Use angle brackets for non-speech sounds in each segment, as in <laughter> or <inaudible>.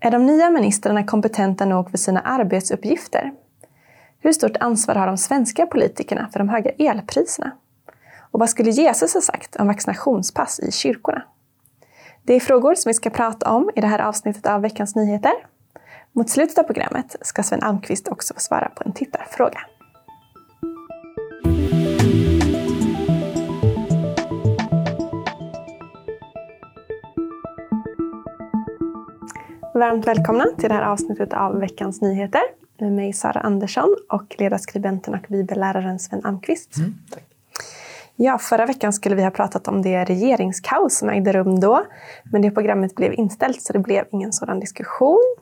Är de nya ministrarna kompetenta nog för sina arbetsuppgifter? Hur stort ansvar har de svenska politikerna för de höga elpriserna? Och vad skulle Jesus ha sagt om vaccinationspass i kyrkorna? Det är frågor som vi ska prata om i det här avsnittet av Veckans Nyheter. Mot slutet av programmet ska Sven Almqvist också få svara på en tittarfråga. Varmt välkomna till det här avsnittet av Veckans Nyheter med mig Sara Andersson och ledarskribenten och bibelläraren Sven Almqvist. Mm, Ja, förra veckan skulle vi ha pratat om det regeringskaos som ägde rum då, men det programmet blev inställt så det blev ingen sådan diskussion.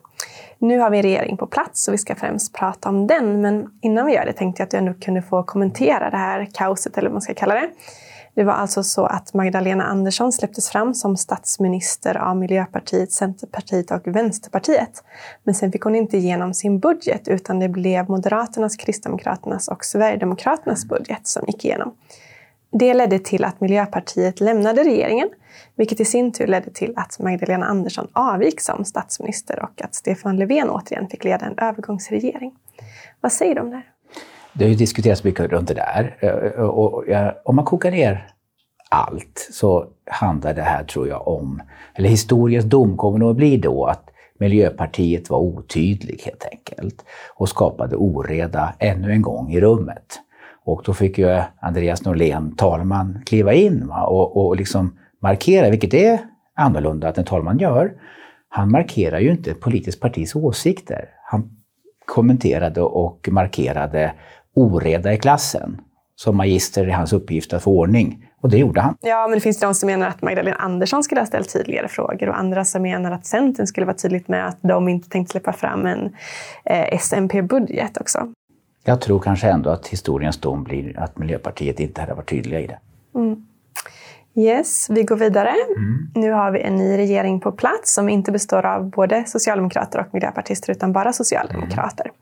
Nu har vi en regering på plats och vi ska främst prata om den, men innan vi gör det tänkte jag att du ändå kunde få kommentera det här kaoset, eller vad man ska kalla det. Det var alltså så att Magdalena Andersson släpptes fram som statsminister av Miljöpartiet, Centerpartiet och Vänsterpartiet. Men sen fick hon inte igenom sin budget utan det blev Moderaternas, Kristdemokraternas och Sverigedemokraternas budget som gick igenom. Det ledde till att Miljöpartiet lämnade regeringen, vilket i sin tur ledde till att Magdalena Andersson avgick som statsminister och att Stefan Löfven återigen fick leda en övergångsregering. Vad säger du om det? här? Det har ju diskuterats mycket runt det där. Eh, eh, och om man kokar ner allt så handlar det här, tror jag, om, eller historiens dom kommer nog att bli då att Miljöpartiet var otydlig helt enkelt och skapade oreda ännu en gång i rummet. Och då fick ju Andreas Norlén, talman, kliva in va? Och, och liksom markera, vilket är annorlunda att en talman gör. Han markerar ju inte ett politiskt partis åsikter. Han kommenterade och markerade oreda i klassen. Som magister är hans uppgift att få ordning. Och det gjorde han. Ja, men det finns de som menar att Magdalena Andersson skulle ha ställt tydligare frågor och andra som menar att Centern skulle vara tydligt med att de inte tänkte släppa fram en eh, SMP-budget också. Jag tror kanske ändå att historiens dom blir att Miljöpartiet inte hade varit tydliga i det. Mm. Yes, vi går vidare. Mm. Nu har vi en ny regering på plats som inte består av både socialdemokrater och miljöpartister utan bara socialdemokrater. Mm.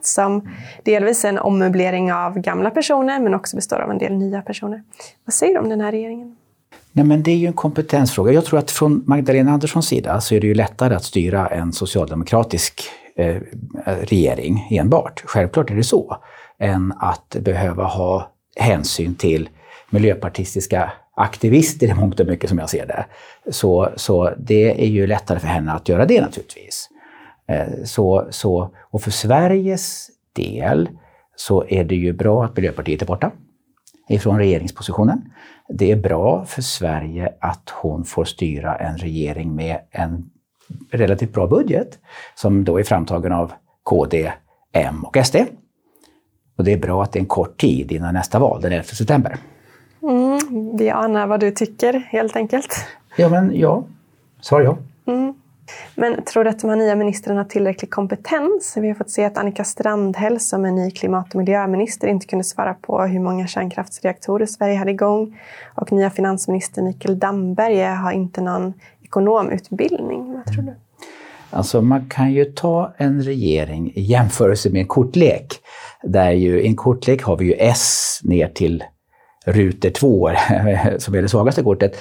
Som delvis är en ommöblering av gamla personer men också består av en del nya personer. Vad säger du om den här regeringen? Nej, men det är ju en kompetensfråga. Jag tror att från Magdalena Anderssons sida så är det ju lättare att styra en socialdemokratisk eh, regering enbart. Självklart är det så. Än att behöva ha hänsyn till miljöpartistiska aktivister i mångt och mycket som jag ser det. Så, så det är ju lättare för henne att göra det naturligtvis. Eh, så, så, och för Sveriges del så är det ju bra att Miljöpartiet är borta ifrån regeringspositionen. Det är bra för Sverige att hon får styra en regering med en relativt bra budget som då är framtagen av KD, M och SD. Och det är bra att det är en kort tid innan nästa val, den 11 september. Mm, vi anar vad du tycker helt enkelt. Ja, men ja. Svar ja. Mm. Men tror du att de här nya ministrarna har tillräcklig kompetens? Vi har fått se att Annika Strandhäll som är ny klimat och miljöminister inte kunde svara på hur många kärnkraftsreaktorer Sverige hade igång. Och nya finansminister Mikael Damberg har inte någon ekonomutbildning. Vad tror du? Alltså man kan ju ta en regering i jämförelse med en kortlek. Där ju, I en kortlek har vi ju S ner till ruter två, <laughs> som är det svagaste kortet.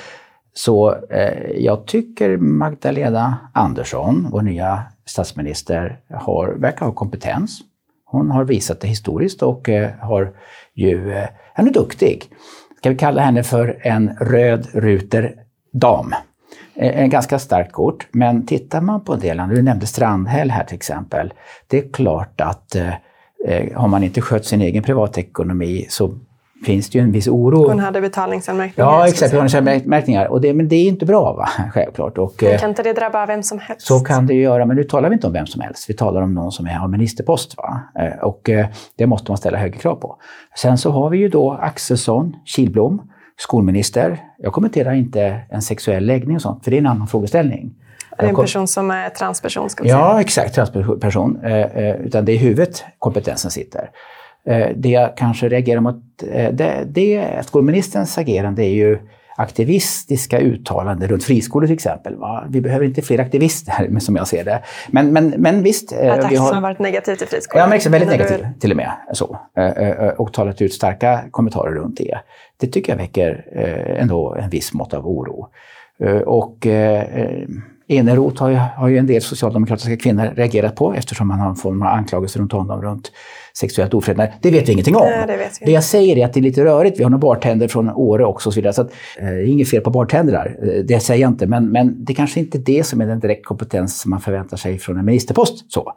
Så eh, jag tycker Magdalena Andersson, vår nya statsminister, har, verkar ha kompetens. Hon har visat det historiskt och eh, har ju, eh, hon är duktig. Ska vi kalla henne för en röd ruter dam? Eh, en ganska starkt kort, men tittar man på en del, du nämnde Strandhäll här till exempel. Det är klart att eh, eh har man inte skött sin egen privatekonomi så finns det ju en viss oro. Hon hade betalningsanmärkningar. Ja, exakt. Betalningsanmärkningar. Och det, men det är inte bra, va? självklart. Och, men kan inte det drabba vem som helst? Så kan det ju göra, men nu talar vi inte om vem som helst. Vi talar om någon som har ministerpost. Va? Eh, och eh, det måste man ställa högre krav på. Sen så har vi ju då Axelsson, Kilblom, skolminister. Jag kommenterar inte en sexuell läggning och sånt, för det är en annan frågeställning. Det är en person som är transperson? Ska vi säga. Ja, exakt. Transperson. Eh, utan det är huvudet kompetensen sitter. Eh, det jag kanske reagerar mot, eh, det, det, skolministerns agerande är ju aktivistiska uttalanden runt friskolor till exempel. Va? Vi behöver inte fler aktivister <laughs> som jag ser det. Men, men, men visst. Eh, att vi har, har varit negativ till friskolor? Ja, men väldigt negativ till och med. Så. Och talat ut starka kommentarer runt det. Det tycker jag väcker ändå en viss mått av oro. Och Eneroth har ju, har ju en del socialdemokratiska kvinnor reagerat på eftersom man har en form av anklagelser runt honom runt sexuellt ofredande. Det vet vi ingenting om. Nej, det, vi. det jag säger är att det är lite rörigt. Vi har några bartender från Åre också och så vidare. Så att, eh, inget fel på bartendrar, eh, det säger jag inte. Men, men det kanske inte är det som är den direkt kompetens som man förväntar sig från en ministerpost. Så.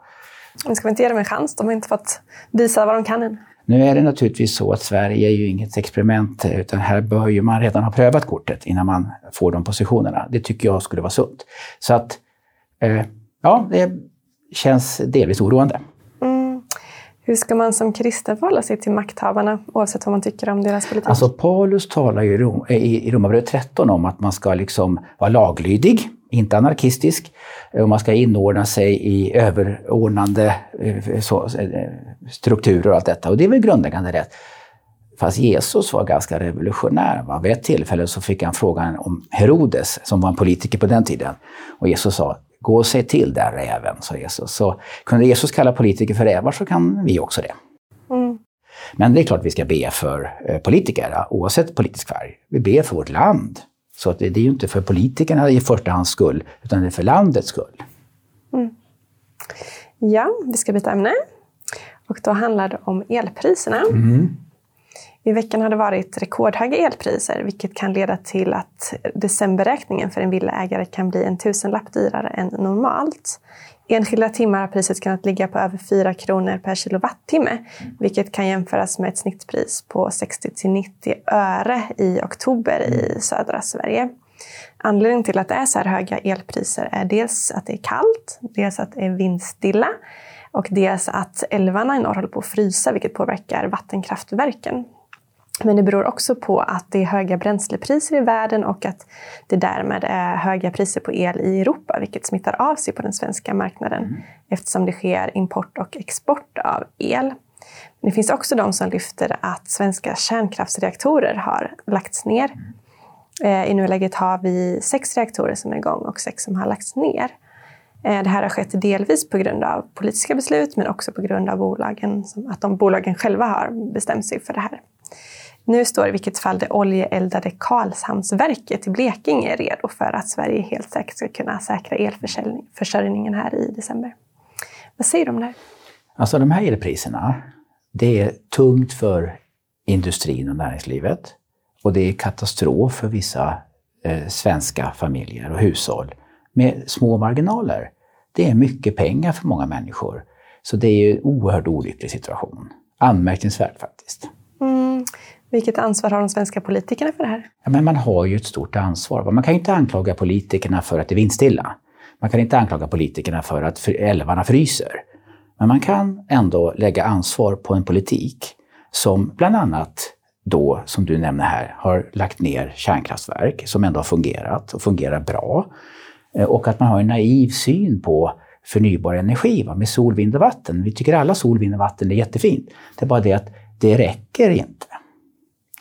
Men ska vi inte ge dem en chans? De har inte fått visa vad de kan än. Nu är det naturligtvis så att Sverige är ju inget experiment, utan här bör ju man redan ha prövat kortet innan man får de positionerna. Det tycker jag skulle vara sunt. Så att, eh, ja, det känns delvis oroande. Mm. Hur ska man som kristen förhålla sig till makthavarna, oavsett vad man tycker om deras politik? Alltså Paulus talar ju i, Rom, i Romarbrevet 13 om att man ska liksom vara laglydig, inte anarkistisk. Och man ska inordna sig i överordnande eh, så, eh, strukturer och allt detta. Och det är väl grundläggande rätt. Fast Jesus var ganska revolutionär. Va? Vid ett tillfälle så fick han frågan om Herodes, som var en politiker på den tiden. Och Jesus sa, gå och säg till där räven, sa Jesus. Så kunde Jesus kalla politiker för rävar så kan vi också det. Mm. Men det är klart vi ska be för eh, politiker, oavsett politisk färg. Vi ber för vårt land. Så att det, det är ju inte för politikerna i första hand skull, utan det är för landets skull. Mm. Ja, vi ska byta ämne. Och då handlar det om elpriserna. Mm. I veckan har det varit rekordhöga elpriser, vilket kan leda till att decemberräkningen för en villaägare kan bli en tusenlapp dyrare än normalt. Enskilda timmar har priset kunnat ligga på över 4 kronor per kilowattimme, vilket kan jämföras med ett snittpris på 60 till 90 öre i oktober i södra Sverige. Anledningen till att det är så här höga elpriser är dels att det är kallt, dels att det är vindstilla och dels att älvarna i norr håller på att frysa, vilket påverkar vattenkraftverken. Men det beror också på att det är höga bränslepriser i världen och att det därmed är höga priser på el i Europa, vilket smittar av sig på den svenska marknaden mm. eftersom det sker import och export av el. Men det finns också de som lyfter att svenska kärnkraftsreaktorer har lagts ner. Mm. I nuläget har vi sex reaktorer som är igång och sex som har lagts ner. Eh, det här har skett delvis på grund av politiska beslut men också på grund av bolagen, att de bolagen själva har bestämt sig för det här. Nu står i vilket fall det oljeeldade Karlshamnsverket i Blekinge redo för att Sverige helt säkert ska kunna säkra elförsörjningen här i december. Vad säger du om det här? Alltså de här elpriserna, det är tungt för industrin och näringslivet. Och det är katastrof för vissa eh, svenska familjer och hushåll med små marginaler. Det är mycket pengar för många människor. Så det är ju en oerhört olycklig situation. Anmärkningsvärt faktiskt. Vilket ansvar har de svenska politikerna för det här? Ja, men man har ju ett stort ansvar. Man kan inte anklaga politikerna för att det är vindstilla. Man kan inte anklaga politikerna för att älvarna fryser. Men man kan ändå lägga ansvar på en politik som bland annat då, som du nämner här, har lagt ner kärnkraftverk som ändå har fungerat och fungerar bra. Eh, och att man har en naiv syn på förnybar energi va, med sol, vind och vatten. Vi tycker alla sol, vind och vatten är jättefint. Det är bara det att det räcker inte.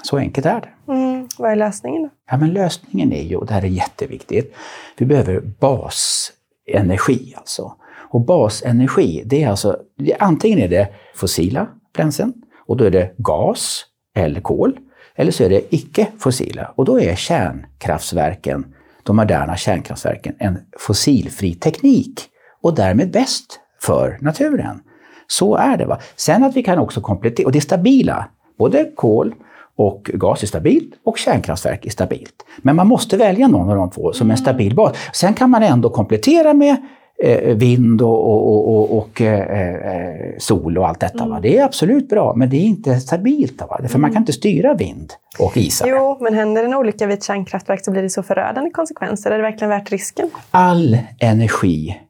Så enkelt är det. Mm. Vad är lösningen då? Ja, men lösningen är ju, och det här är jätteviktigt, vi behöver basenergi alltså. Och basenergi, det är alltså, antingen är det fossila bränslen och då är det gas eller kol. Eller så är det icke-fossila och då är kärnkraftverken, de moderna kärnkraftverken, en fossilfri teknik och därmed bäst för naturen. Så är det. va. Sen att vi kan också komplettera, och det är stabila, både kol och gas är stabilt och kärnkraftverk är stabilt. Men man måste välja någon av de två som en mm. stabil bas. Sen kan man ändå komplettera med eh, vind och, och, och, och eh, eh, sol och allt detta. Mm. Det är absolut bra, men det är inte stabilt. Va? För mm. man kan inte styra vind och isar. Jo, men händer en olycka vid ett kärnkraftverk så blir det så förödande konsekvenser. Är det verkligen värt risken? All energi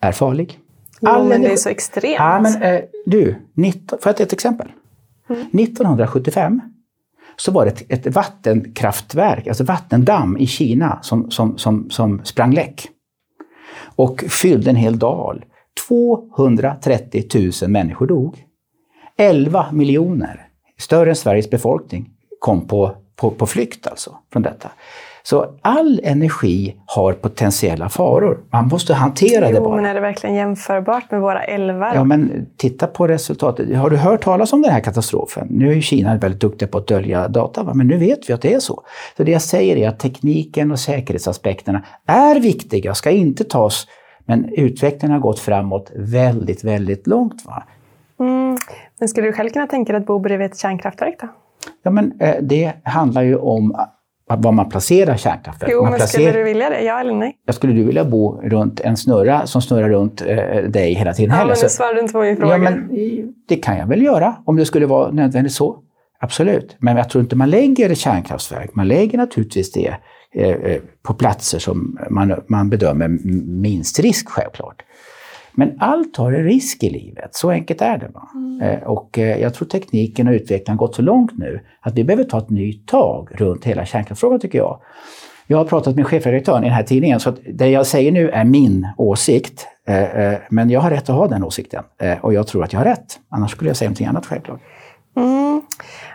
är farlig. Jo, All men energi... det är så extremt. Ja, men, eh, du, 19... får jag ta ett exempel? Mm. 1975 så var det ett, ett vattenkraftverk, alltså vattendamm i Kina som, som, som, som sprang läck. Och fyllde en hel dal. 230 000 människor dog. 11 miljoner, större än Sveriges befolkning, kom på, på, på flykt alltså från detta. Så all energi har potentiella faror. Man måste hantera jo, det bara. men är det verkligen jämförbart med våra älvar? Ja, men titta på resultatet. Har du hört talas om den här katastrofen? Nu är ju Kina väldigt duktiga på att dölja data, va? men nu vet vi att det är så. Så det jag säger är att tekniken och säkerhetsaspekterna är viktiga, ska inte tas, men utvecklingen har gått framåt väldigt, väldigt långt. Va? Mm. Men skulle du själv kunna tänka dig att bo bredvid ett kärnkraftverk då? Ja, men eh, det handlar ju om var man placerar kärnkraftverk. Jo, man men placerar... skulle du vilja det? Ja eller nej? Ja, skulle du vilja bo runt en snurra som snurrar runt eh, dig hela tiden Ja, heller? men nu svarar du inte på min fråga. Ja, men det kan jag väl göra om det skulle vara nödvändigt så. Absolut. Men jag tror inte man lägger kärnkraftverk. Man lägger naturligtvis det eh, eh på platser som man, man bedömer minst risk självklart. Men allt har en risk i livet, så enkelt är det. Mm. Eh, och eh, jag tror tekniken och utvecklingen har gått så långt nu att vi behöver ta ett nytt tag runt hela kärnkraftsfrågan tycker jag. Jag har pratat med chefredaktören i den här tidningen så att det jag säger nu är min åsikt. Eh, men jag har rätt att ha den åsikten och jag tror att jag har rätt. Annars skulle jag säga någonting annat självklart. Mm.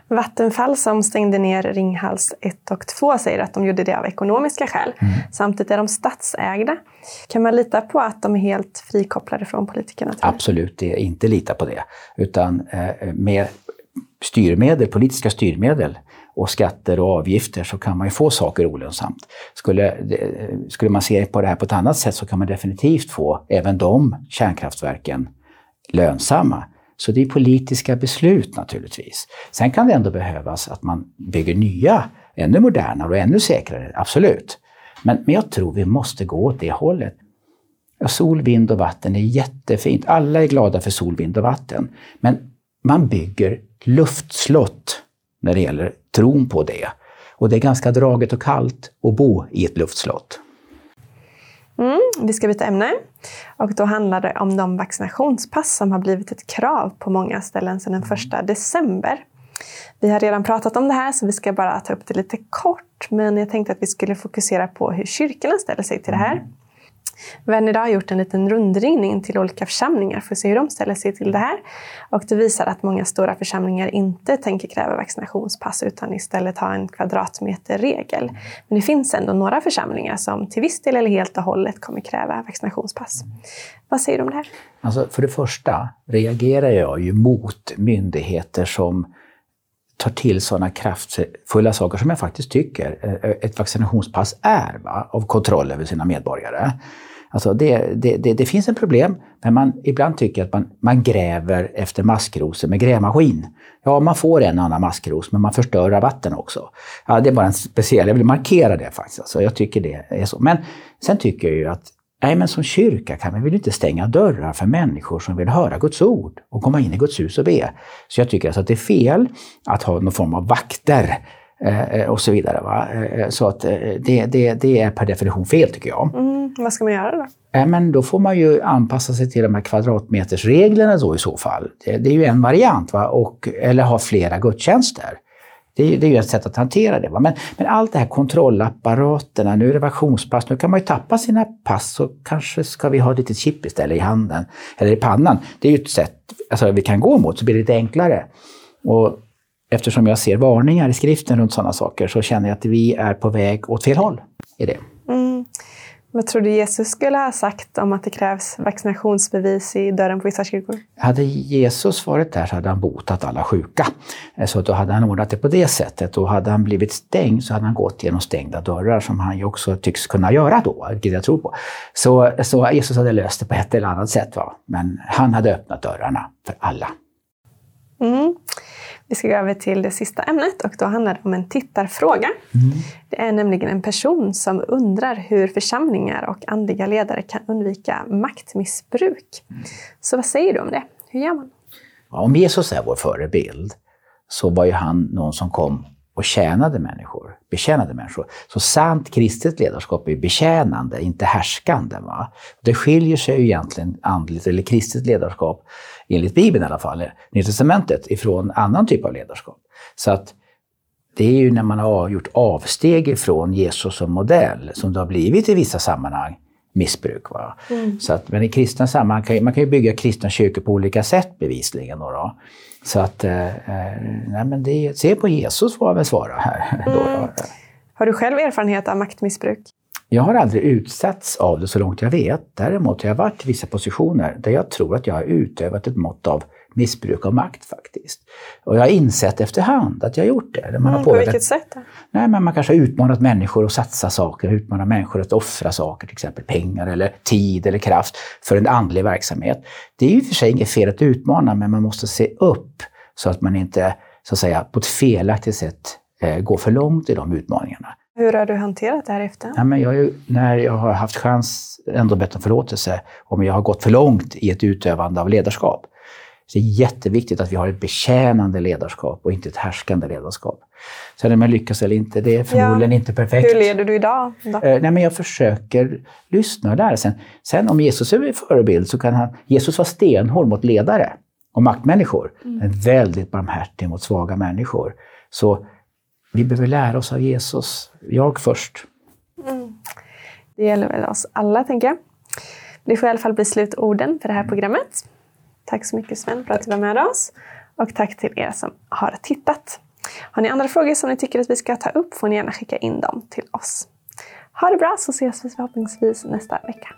Vattenfall som stängde ner Ringhals 1 och 2 säger att de gjorde det av ekonomiska skäl. Mm. Samtidigt är de statsägda. Kan man lita på att de är helt frikopplade från politikerna? Absolut, det är inte lita på det. Utan eh, med styrmedel, politiska styrmedel och skatter och avgifter så kan man ju få saker olönsamt. Skulle, skulle man se på det här på ett annat sätt så kan man definitivt få även de kärnkraftverken lönsamma. Så det är politiska beslut naturligtvis. Sen kan det ändå behövas att man bygger nya, ännu modernare och ännu säkrare, absolut. Men, men jag tror vi måste gå åt det hållet. Ja, sol, vind och vatten är jättefint. Alla är glada för sol, vind och vatten. Men man bygger luftslott när det gäller tron på det. Och det är ganska draget och kallt att bo i ett luftslott. Mm, vi ska byta ämne. Och då handlar det om de vaccinationspass som har blivit ett krav på många ställen sedan den 1 december. Vi har redan pratat om det här så vi ska bara ta upp det lite kort. Men jag tänkte att vi skulle fokusera på hur kyrkorna ställer sig till det här. Vi har gjort en liten rundringning till olika församlingar för att se hur de ställer sig till det här. Och det visar att många stora församlingar inte tänker kräva vaccinationspass utan istället ha en kvadratmeterregel. Men det finns ändå några församlingar som till viss del eller helt och hållet kommer kräva vaccinationspass. Vad säger du om det här? Alltså för det första reagerar jag ju mot myndigheter som tar till sådana kraftfulla saker som jag faktiskt tycker eh, ett vaccinationspass är, va? av kontroll över sina medborgare. Alltså det, det, det, det, finns ett problem, men man ibland tycker att man, man gräver efter maskrosor med grävmaskin. Ja, man får en annan maskros, men man förstör rabatten också. Ja, det är bara en speciell, jag vill markera det faktiskt. Alltså, jag tycker det är så. Men sen tycker jag ju att Nej, men som kyrka kan vi väl inte stänga dörrar för människor som vill höra Guds ord och komma in i Guds hus och be. Så jag tycker alltså att det är fel att ha någon form av vakter och så vidare. Va? Eh, så att eh, det, det, det är per definition fel tycker jag. Mm, vad ska man göra då? Eh, men då får man ju anpassa sig till de här kvadratmetersreglerna då i så fall. Det, det är ju en variant. Va? Och, eller ha flera gudstjänster. Det det är ju ett sätt att hantera det. Va? Men, men allt det här kontrollapparaterna, nu är det vaccionspass, nu kan man ju tappa sina pass och kanske ska vi ha ett litet chip istället i handen eller i pannan. Det är ju ett sätt alltså, vi kan gå mot så blir det lite enklare. Och eftersom jag ser varningar i skriften runt sådana saker så känner jag att vi är på väg åt fel håll i det. Mm. Vad tror du Jesus skulle ha sagt om att det krävs vaccinationsbevis i dörren på vissa kyrkor? Hade Jesus varit där så hade han botat alla sjuka. Så då hade han ordnat det på det sättet. Och hade han blivit stängd så hade han gått genom stängda dörrar som han ju också tycks kunna göra då, vilket jag tror på. Så, så Jesus hade löst det på ett eller annat sätt. Va? Men han hade öppnat dörrarna för alla. Mm. Vi ska gå över till det sista ämnet och då handlar det om en tittarfråga. Mm. Det är nämligen en person som undrar hur församlingar och andliga ledare kan undvika maktmissbruk. Så vad säger du om det? Hur gör man? Om Jesus är vår förebild så var ju han någon som kom och tjänade människor, betjänade människor. Så sant kristet ledarskap är betjänande, inte härskande. Va? Det skiljer sig ju egentligen andligt eller kristet ledarskap, enligt Bibeln i alla fall, Nya Testamentet, ifrån annan typ av ledarskap. Så att det är ju när man har gjort avsteg ifrån Jesus som modell som det har blivit i vissa sammanhang missbruk. Va? Mm. Så att, men i kristna sammanhang kan man kan ju bygga kristna kyrkor på olika sätt bevisligen. Då, då. Så att, eh, eh nej, men det, se på Jesus får jag väl svara här. <laughs> Mm. Då, Har Har du själv erfarenhet av maktmissbruk? Jag har aldrig utsatts av det så långt jag vet. Däremot har jag varit i vissa positioner där jag tror att jag har utövat ett mått av missbruk av makt faktiskt. Och jag har insett efterhand att jag har gjort det. Man mm, på vilket sätt? Då? Nej, men man kanske har utmanat människor att satsa saker, utmanat människor att offra saker, till exempel pengar eller tid eller kraft för en andlig verksamhet. Det är ju för sig inget fel att utmana, men man måste se upp så att man inte så att säga, på ett felaktigt sätt eh, går för långt i de utmaningarna. Hur har du hanterat det här efter? Ja, men jag, när jag har haft chans ändå bett om förlåtelse om jag har gått för långt i ett utövande av ledarskap. Så det är jätteviktigt att vi har ett betjänande ledarskap och inte ett härskande ledarskap. Sen om jag lyckas eller inte, det är förmodligen ja. inte perfekt. Hur leder du idag? Då? Eh, nej, men jag försöker lyssna och lära. Sen, sen om Jesus är min förebild så kan han... Jesus var stenhård mot ledare och maktmänniskor, mm. men väldigt barmhärtig mot svaga människor. Så vi behöver lära oss av Jesus. Jag först. Mm. Det gäller väl oss alla, tänker jag. Det får i alla fall bli slutorden för det här programmet. Tack så mycket Sven för att du var med oss. Och tack till er som har tittat. Har ni andra frågor som ni tycker att vi ska ta upp får ni gärna skicka in dem till oss. Ha det bra så ses vi förhoppningsvis nästa vecka.